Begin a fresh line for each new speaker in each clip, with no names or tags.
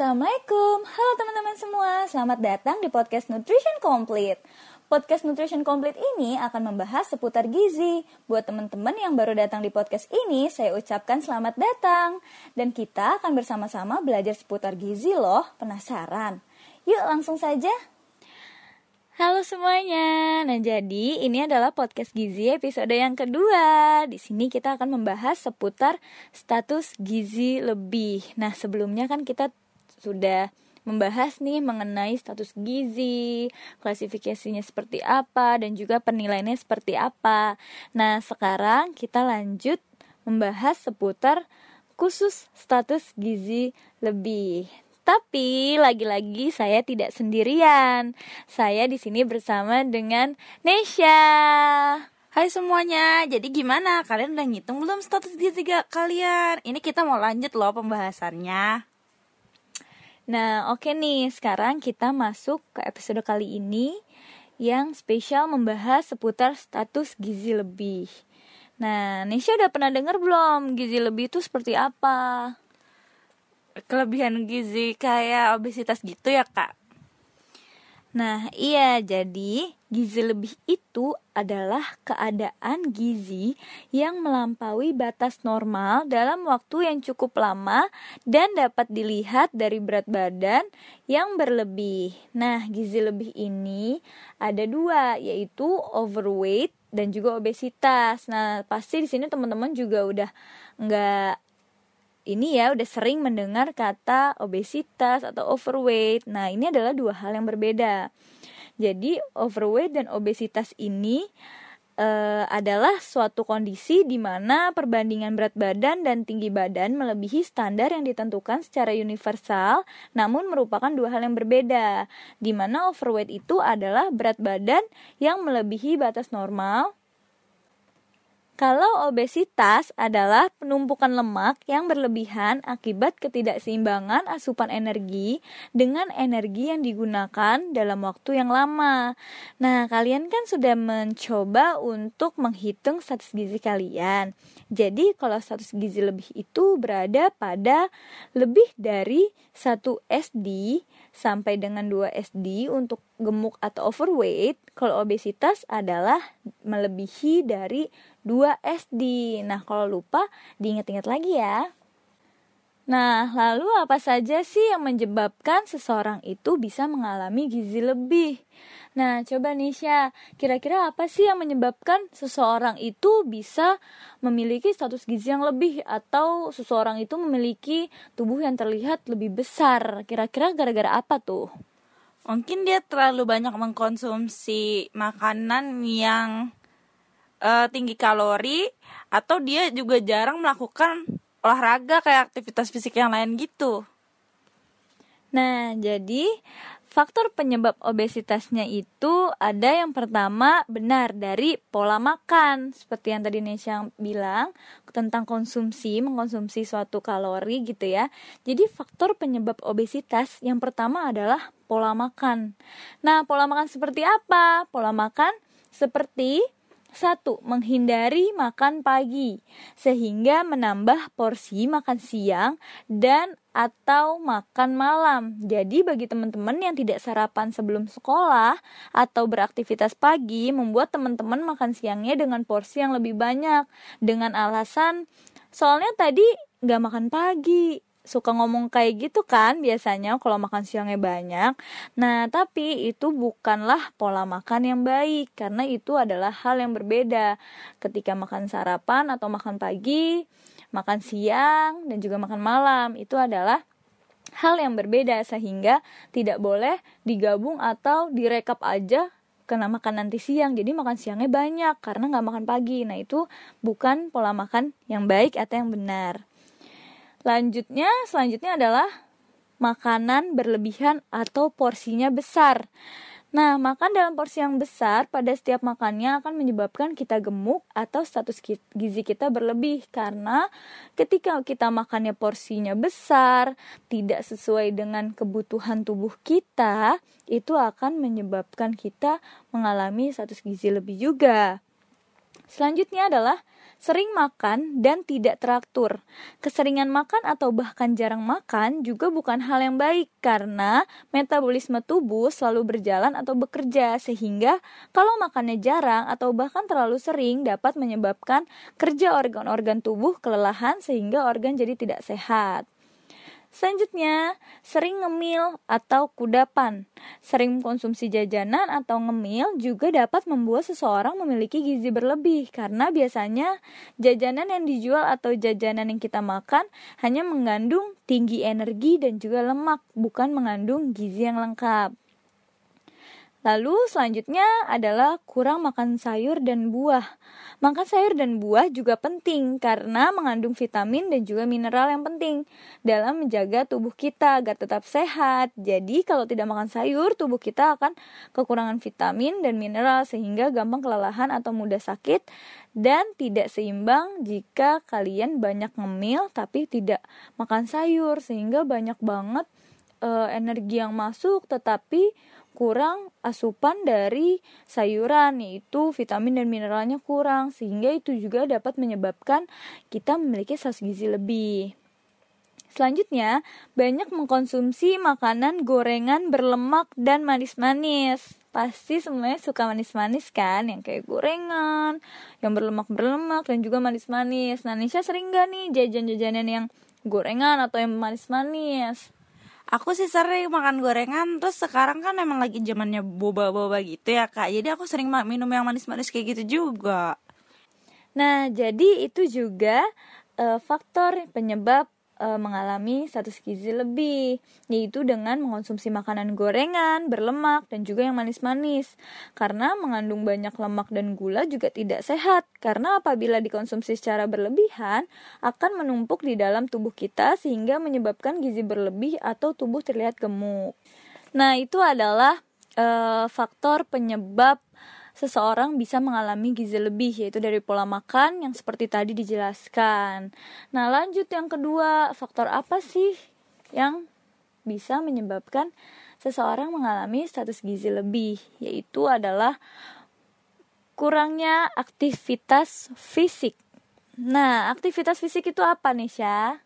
Assalamualaikum, halo teman-teman semua, selamat datang di podcast Nutrition Complete. Podcast Nutrition Complete ini akan membahas seputar gizi. Buat teman-teman yang baru datang di podcast ini, saya ucapkan selamat datang. Dan kita akan bersama-sama belajar seputar gizi loh, penasaran? Yuk langsung saja. Halo semuanya. Nah, jadi ini adalah podcast gizi episode yang kedua. Di sini kita akan membahas seputar status gizi lebih. Nah, sebelumnya kan kita sudah membahas nih mengenai status gizi, klasifikasinya seperti apa dan juga penilaiannya seperti apa. Nah, sekarang kita lanjut membahas seputar khusus status gizi lebih. Tapi lagi-lagi saya tidak sendirian. Saya di sini bersama dengan Nesha.
Hai semuanya, jadi gimana? Kalian udah ngitung belum status gizi kalian? Ini kita mau lanjut loh pembahasannya.
Nah, oke okay nih, sekarang kita masuk ke episode kali ini yang spesial membahas seputar status gizi lebih. Nah, Nesha udah pernah dengar belum gizi lebih itu seperti apa?
Kelebihan gizi kayak obesitas gitu ya, Kak?
Nah, iya, jadi gizi lebih itu adalah keadaan gizi yang melampaui batas normal dalam waktu yang cukup lama dan dapat dilihat dari berat badan yang berlebih. Nah, gizi lebih ini ada dua, yaitu overweight dan juga obesitas. Nah, pasti di sini teman-teman juga udah nggak ini ya udah sering mendengar kata obesitas atau overweight. Nah, ini adalah dua hal yang berbeda. Jadi, overweight dan obesitas ini uh, adalah suatu kondisi di mana perbandingan berat badan dan tinggi badan melebihi standar yang ditentukan secara universal, namun merupakan dua hal yang berbeda. Di mana overweight itu adalah berat badan yang melebihi batas normal kalau obesitas adalah penumpukan lemak yang berlebihan akibat ketidakseimbangan asupan energi dengan energi yang digunakan dalam waktu yang lama. Nah, kalian kan sudah mencoba untuk menghitung status gizi kalian. Jadi, kalau status gizi lebih itu berada pada lebih dari 1 SD sampai dengan 2 SD untuk gemuk atau overweight, kalau obesitas adalah melebihi dari 2 SD. Nah, kalau lupa diingat-ingat lagi ya. Nah, lalu apa saja sih yang menyebabkan seseorang itu bisa mengalami gizi lebih? Nah, coba Nisha, kira-kira apa sih yang menyebabkan seseorang itu bisa memiliki status gizi yang lebih atau seseorang itu memiliki tubuh yang terlihat lebih besar? Kira-kira gara-gara apa tuh?
Mungkin dia terlalu banyak mengkonsumsi makanan yang uh, tinggi kalori atau dia juga jarang melakukan olahraga kayak aktivitas fisik yang lain gitu.
Nah, jadi faktor penyebab obesitasnya itu ada yang pertama benar dari pola makan seperti yang tadi Nesha bilang tentang konsumsi mengkonsumsi suatu kalori gitu ya. Jadi faktor penyebab obesitas yang pertama adalah pola makan. Nah, pola makan seperti apa? Pola makan seperti satu, menghindari makan pagi sehingga menambah porsi makan siang dan atau makan malam. Jadi bagi teman-teman yang tidak sarapan sebelum sekolah atau beraktivitas pagi membuat teman-teman makan siangnya dengan porsi yang lebih banyak dengan alasan soalnya tadi nggak makan pagi suka ngomong kayak gitu kan biasanya kalau makan siangnya banyak. Nah, tapi itu bukanlah pola makan yang baik karena itu adalah hal yang berbeda. Ketika makan sarapan atau makan pagi, makan siang dan juga makan malam itu adalah hal yang berbeda sehingga tidak boleh digabung atau direkap aja kena makan nanti siang jadi makan siangnya banyak karena nggak makan pagi nah itu bukan pola makan yang baik atau yang benar Lanjutnya, selanjutnya adalah makanan berlebihan atau porsinya besar. Nah, makan dalam porsi yang besar pada setiap makannya akan menyebabkan kita gemuk atau status gizi kita berlebih karena ketika kita makannya porsinya besar, tidak sesuai dengan kebutuhan tubuh kita, itu akan menyebabkan kita mengalami status gizi lebih juga. Selanjutnya adalah sering makan dan tidak teratur. Keseringan makan atau bahkan jarang makan juga bukan hal yang baik karena metabolisme tubuh selalu berjalan atau bekerja sehingga kalau makannya jarang atau bahkan terlalu sering dapat menyebabkan kerja organ-organ tubuh kelelahan sehingga organ jadi tidak sehat. Selanjutnya, sering ngemil atau kudapan. Sering mengkonsumsi jajanan atau ngemil juga dapat membuat seseorang memiliki gizi berlebih karena biasanya jajanan yang dijual atau jajanan yang kita makan hanya mengandung tinggi energi dan juga lemak, bukan mengandung gizi yang lengkap. Lalu selanjutnya adalah kurang makan sayur dan buah. Makan sayur dan buah juga penting karena mengandung vitamin dan juga mineral yang penting dalam menjaga tubuh kita agar tetap sehat. Jadi kalau tidak makan sayur, tubuh kita akan kekurangan vitamin dan mineral sehingga gampang kelelahan atau mudah sakit dan tidak seimbang jika kalian banyak ngemil tapi tidak makan sayur sehingga banyak banget e, energi yang masuk tetapi kurang asupan dari sayuran yaitu vitamin dan mineralnya kurang sehingga itu juga dapat menyebabkan kita memiliki sas gizi lebih. Selanjutnya, banyak mengkonsumsi makanan gorengan berlemak dan manis-manis. Pasti semuanya suka manis-manis kan, yang kayak gorengan, yang berlemak-berlemak dan juga manis-manis. Nah, Nisha sering gak nih jajan-jajanan yang gorengan atau yang manis-manis?
Aku sih sering makan gorengan Terus sekarang kan emang lagi zamannya boba-boba gitu ya kak. Jadi aku sering minum yang manis-manis kayak gitu juga.
Nah jadi itu juga uh, faktor penyebab e, mengalami status gizi lebih, yaitu dengan mengonsumsi makanan gorengan, berlemak, dan juga yang manis-manis. Karena mengandung banyak lemak dan gula juga tidak sehat, karena apabila dikonsumsi secara berlebihan, akan menumpuk di dalam tubuh kita sehingga menyebabkan gizi berlebih atau tubuh terlihat gemuk. Nah, itu adalah e, faktor penyebab seseorang bisa mengalami gizi lebih yaitu dari pola makan yang seperti tadi dijelaskan. Nah, lanjut yang kedua, faktor apa sih yang bisa menyebabkan seseorang mengalami status gizi lebih yaitu adalah kurangnya aktivitas fisik. Nah, aktivitas fisik itu apa nih, Syah?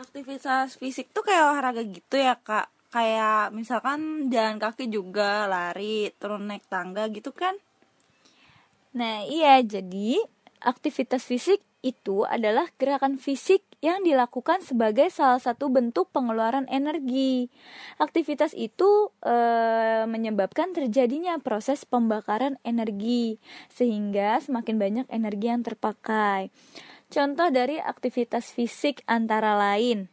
Aktivitas fisik tuh kayak olahraga gitu ya, Kak kayak misalkan jalan kaki juga lari turun naik tangga gitu kan
nah iya jadi aktivitas fisik itu adalah gerakan fisik yang dilakukan sebagai salah satu bentuk pengeluaran energi. Aktivitas itu e, menyebabkan terjadinya proses pembakaran energi, sehingga semakin banyak energi yang terpakai. Contoh dari aktivitas fisik antara lain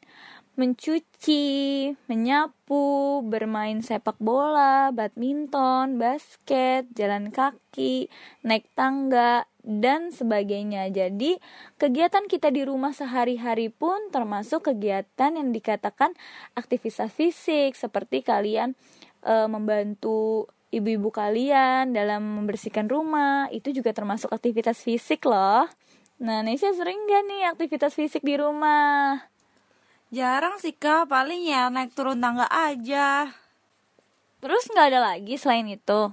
mencuci, menyapu, bermain sepak bola, badminton, basket, jalan kaki, naik tangga, dan sebagainya. Jadi, kegiatan kita di rumah sehari-hari pun termasuk kegiatan yang dikatakan aktivitas fisik, seperti kalian e, membantu ibu-ibu kalian dalam membersihkan rumah, itu juga termasuk aktivitas fisik loh. Nah, Nesya sering gak nih aktivitas fisik di rumah?
Jarang sih kak, paling ya naik turun tangga aja.
Terus nggak ada lagi selain itu?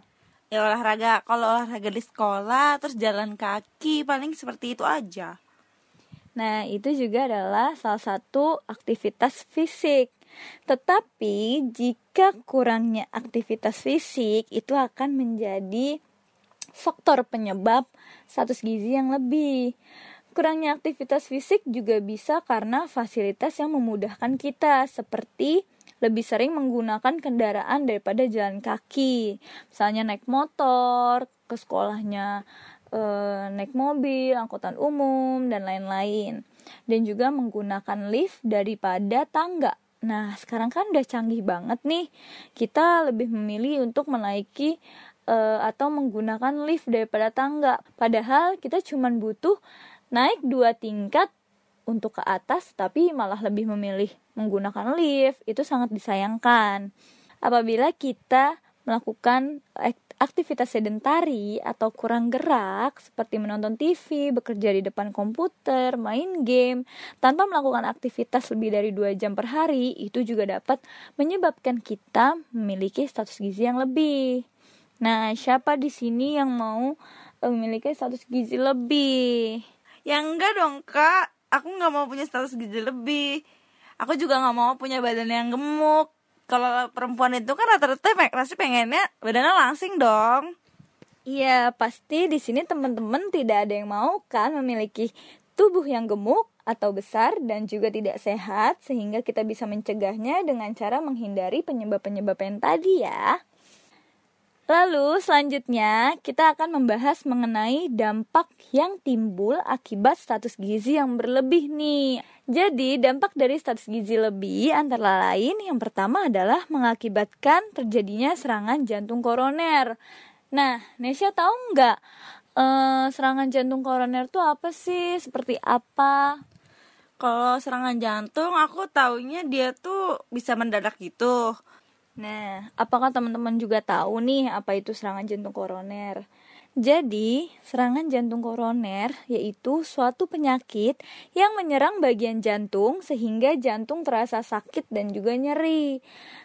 Ya olahraga, kalau olahraga di sekolah, terus jalan kaki, paling seperti itu aja.
Nah, itu juga adalah salah satu aktivitas fisik. Tetapi jika kurangnya aktivitas fisik itu akan menjadi faktor penyebab status gizi yang lebih. Kurangnya aktivitas fisik juga bisa karena fasilitas yang memudahkan kita, seperti lebih sering menggunakan kendaraan daripada jalan kaki. Misalnya naik motor, ke sekolahnya e, naik mobil, angkutan umum, dan lain-lain. Dan juga menggunakan lift daripada tangga. Nah, sekarang kan udah canggih banget nih. Kita lebih memilih untuk menaiki e, atau menggunakan lift daripada tangga. Padahal kita cuma butuh naik dua tingkat untuk ke atas tapi malah lebih memilih menggunakan lift itu sangat disayangkan apabila kita melakukan aktivitas sedentari atau kurang gerak seperti menonton TV, bekerja di depan komputer, main game tanpa melakukan aktivitas lebih dari dua jam per hari itu juga dapat menyebabkan kita memiliki status gizi yang lebih. Nah, siapa di sini yang mau memiliki status gizi lebih.
Ya enggak dong kak, aku nggak mau punya status gizi lebih. Aku juga nggak mau punya badan yang gemuk. Kalau perempuan itu kan rata-rata pasti pengennya badannya langsing dong.
Iya, pasti di sini teman-teman tidak ada yang mau kan memiliki tubuh yang gemuk atau besar dan juga tidak sehat sehingga kita bisa mencegahnya dengan cara menghindari penyebab-penyebab yang tadi ya. Lalu selanjutnya kita akan membahas mengenai dampak yang timbul akibat status gizi yang berlebih nih. Jadi dampak dari status gizi lebih antara lain yang pertama adalah mengakibatkan terjadinya serangan jantung koroner. Nah, Nesya tahu nggak eh, serangan jantung koroner itu apa sih? Seperti apa?
Kalau serangan jantung aku taunya dia tuh bisa mendadak gitu.
Nah, apakah teman-teman juga tahu nih apa itu serangan jantung koroner? Jadi, serangan jantung koroner yaitu suatu penyakit yang menyerang bagian jantung sehingga jantung terasa sakit dan juga nyeri.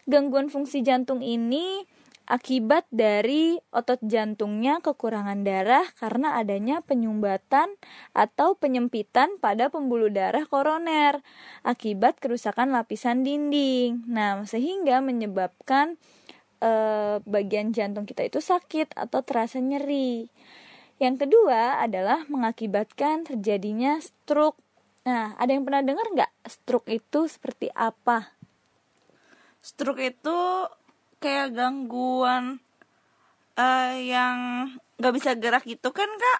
Gangguan fungsi jantung ini akibat dari otot jantungnya kekurangan darah karena adanya penyumbatan atau penyempitan pada pembuluh darah koroner akibat kerusakan lapisan dinding. Nah, sehingga menyebabkan e, bagian jantung kita itu sakit atau terasa nyeri. Yang kedua adalah mengakibatkan terjadinya stroke. Nah, ada yang pernah dengar nggak stroke itu seperti apa?
Stroke itu kayak gangguan uh, yang nggak bisa gerak gitu kan kak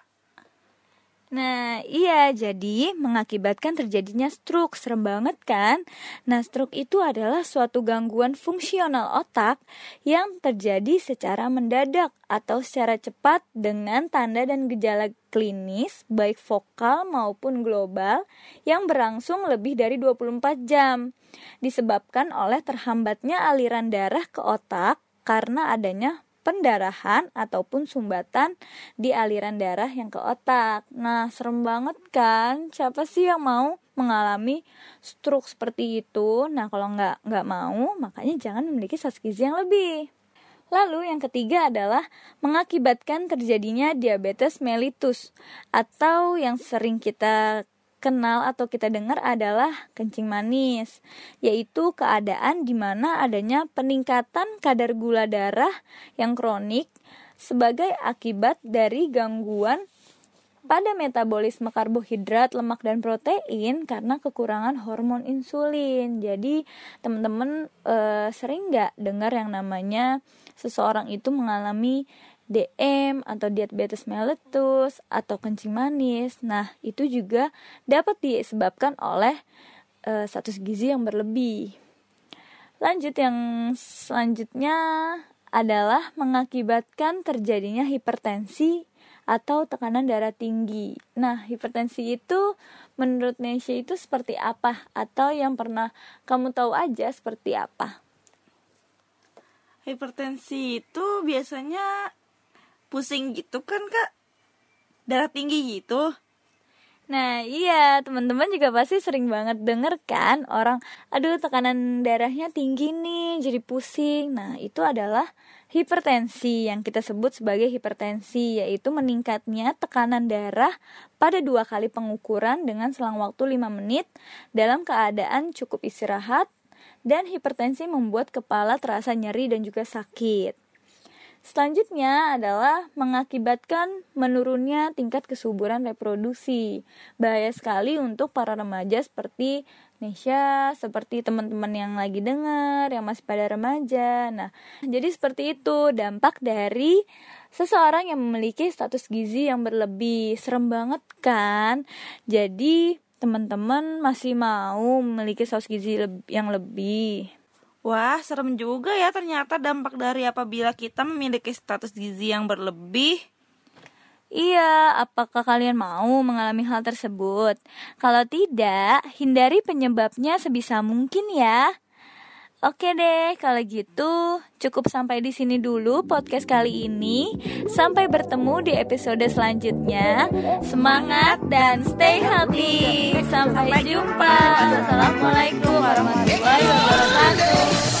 Nah, iya, jadi mengakibatkan terjadinya stroke. Serem banget kan? Nah, stroke itu adalah suatu gangguan fungsional otak yang terjadi secara mendadak atau secara cepat dengan tanda dan gejala klinis baik vokal maupun global yang berlangsung lebih dari 24 jam. Disebabkan oleh terhambatnya aliran darah ke otak karena adanya pendarahan ataupun sumbatan di aliran darah yang ke otak. Nah, serem banget kan? Siapa sih yang mau mengalami stroke seperti itu? Nah, kalau nggak nggak mau, makanya jangan memiliki gizi yang lebih. Lalu yang ketiga adalah mengakibatkan terjadinya diabetes mellitus atau yang sering kita kenal atau kita dengar adalah kencing manis, yaitu keadaan di mana adanya peningkatan kadar gula darah yang kronik sebagai akibat dari gangguan pada metabolisme karbohidrat, lemak dan protein karena kekurangan hormon insulin. Jadi teman-teman e, sering nggak dengar yang namanya seseorang itu mengalami DM atau diabetes mellitus atau kencing manis. Nah, itu juga dapat disebabkan oleh uh, status gizi yang berlebih. Lanjut yang selanjutnya adalah mengakibatkan terjadinya hipertensi atau tekanan darah tinggi. Nah, hipertensi itu menurut Nesya itu seperti apa? Atau yang pernah kamu tahu aja seperti apa?
Hipertensi itu biasanya pusing gitu kan kak? Darah tinggi gitu?
Nah iya teman-teman juga pasti sering banget denger kan orang aduh tekanan darahnya tinggi nih jadi pusing. Nah itu adalah hipertensi yang kita sebut sebagai hipertensi yaitu meningkatnya tekanan darah pada dua kali pengukuran dengan selang waktu 5 menit dalam keadaan cukup istirahat dan hipertensi membuat kepala terasa nyeri dan juga sakit. Selanjutnya adalah mengakibatkan menurunnya tingkat kesuburan reproduksi. Bahaya sekali untuk para remaja seperti Nesya, seperti teman-teman yang lagi dengar, yang masih pada remaja. Nah, jadi seperti itu dampak dari seseorang yang memiliki status gizi yang berlebih. Serem banget kan? Jadi, teman-teman masih mau memiliki status gizi yang lebih.
Wah, serem juga ya ternyata dampak dari apabila kita memiliki status gizi yang berlebih.
Iya, apakah kalian mau mengalami hal tersebut? Kalau tidak, hindari penyebabnya sebisa mungkin ya. Oke deh, kalau gitu cukup sampai di sini dulu podcast kali ini. Sampai bertemu di episode selanjutnya. Semangat dan stay healthy. Sampai jumpa. Assalamualaikum warahmatullahi wabarakatuh.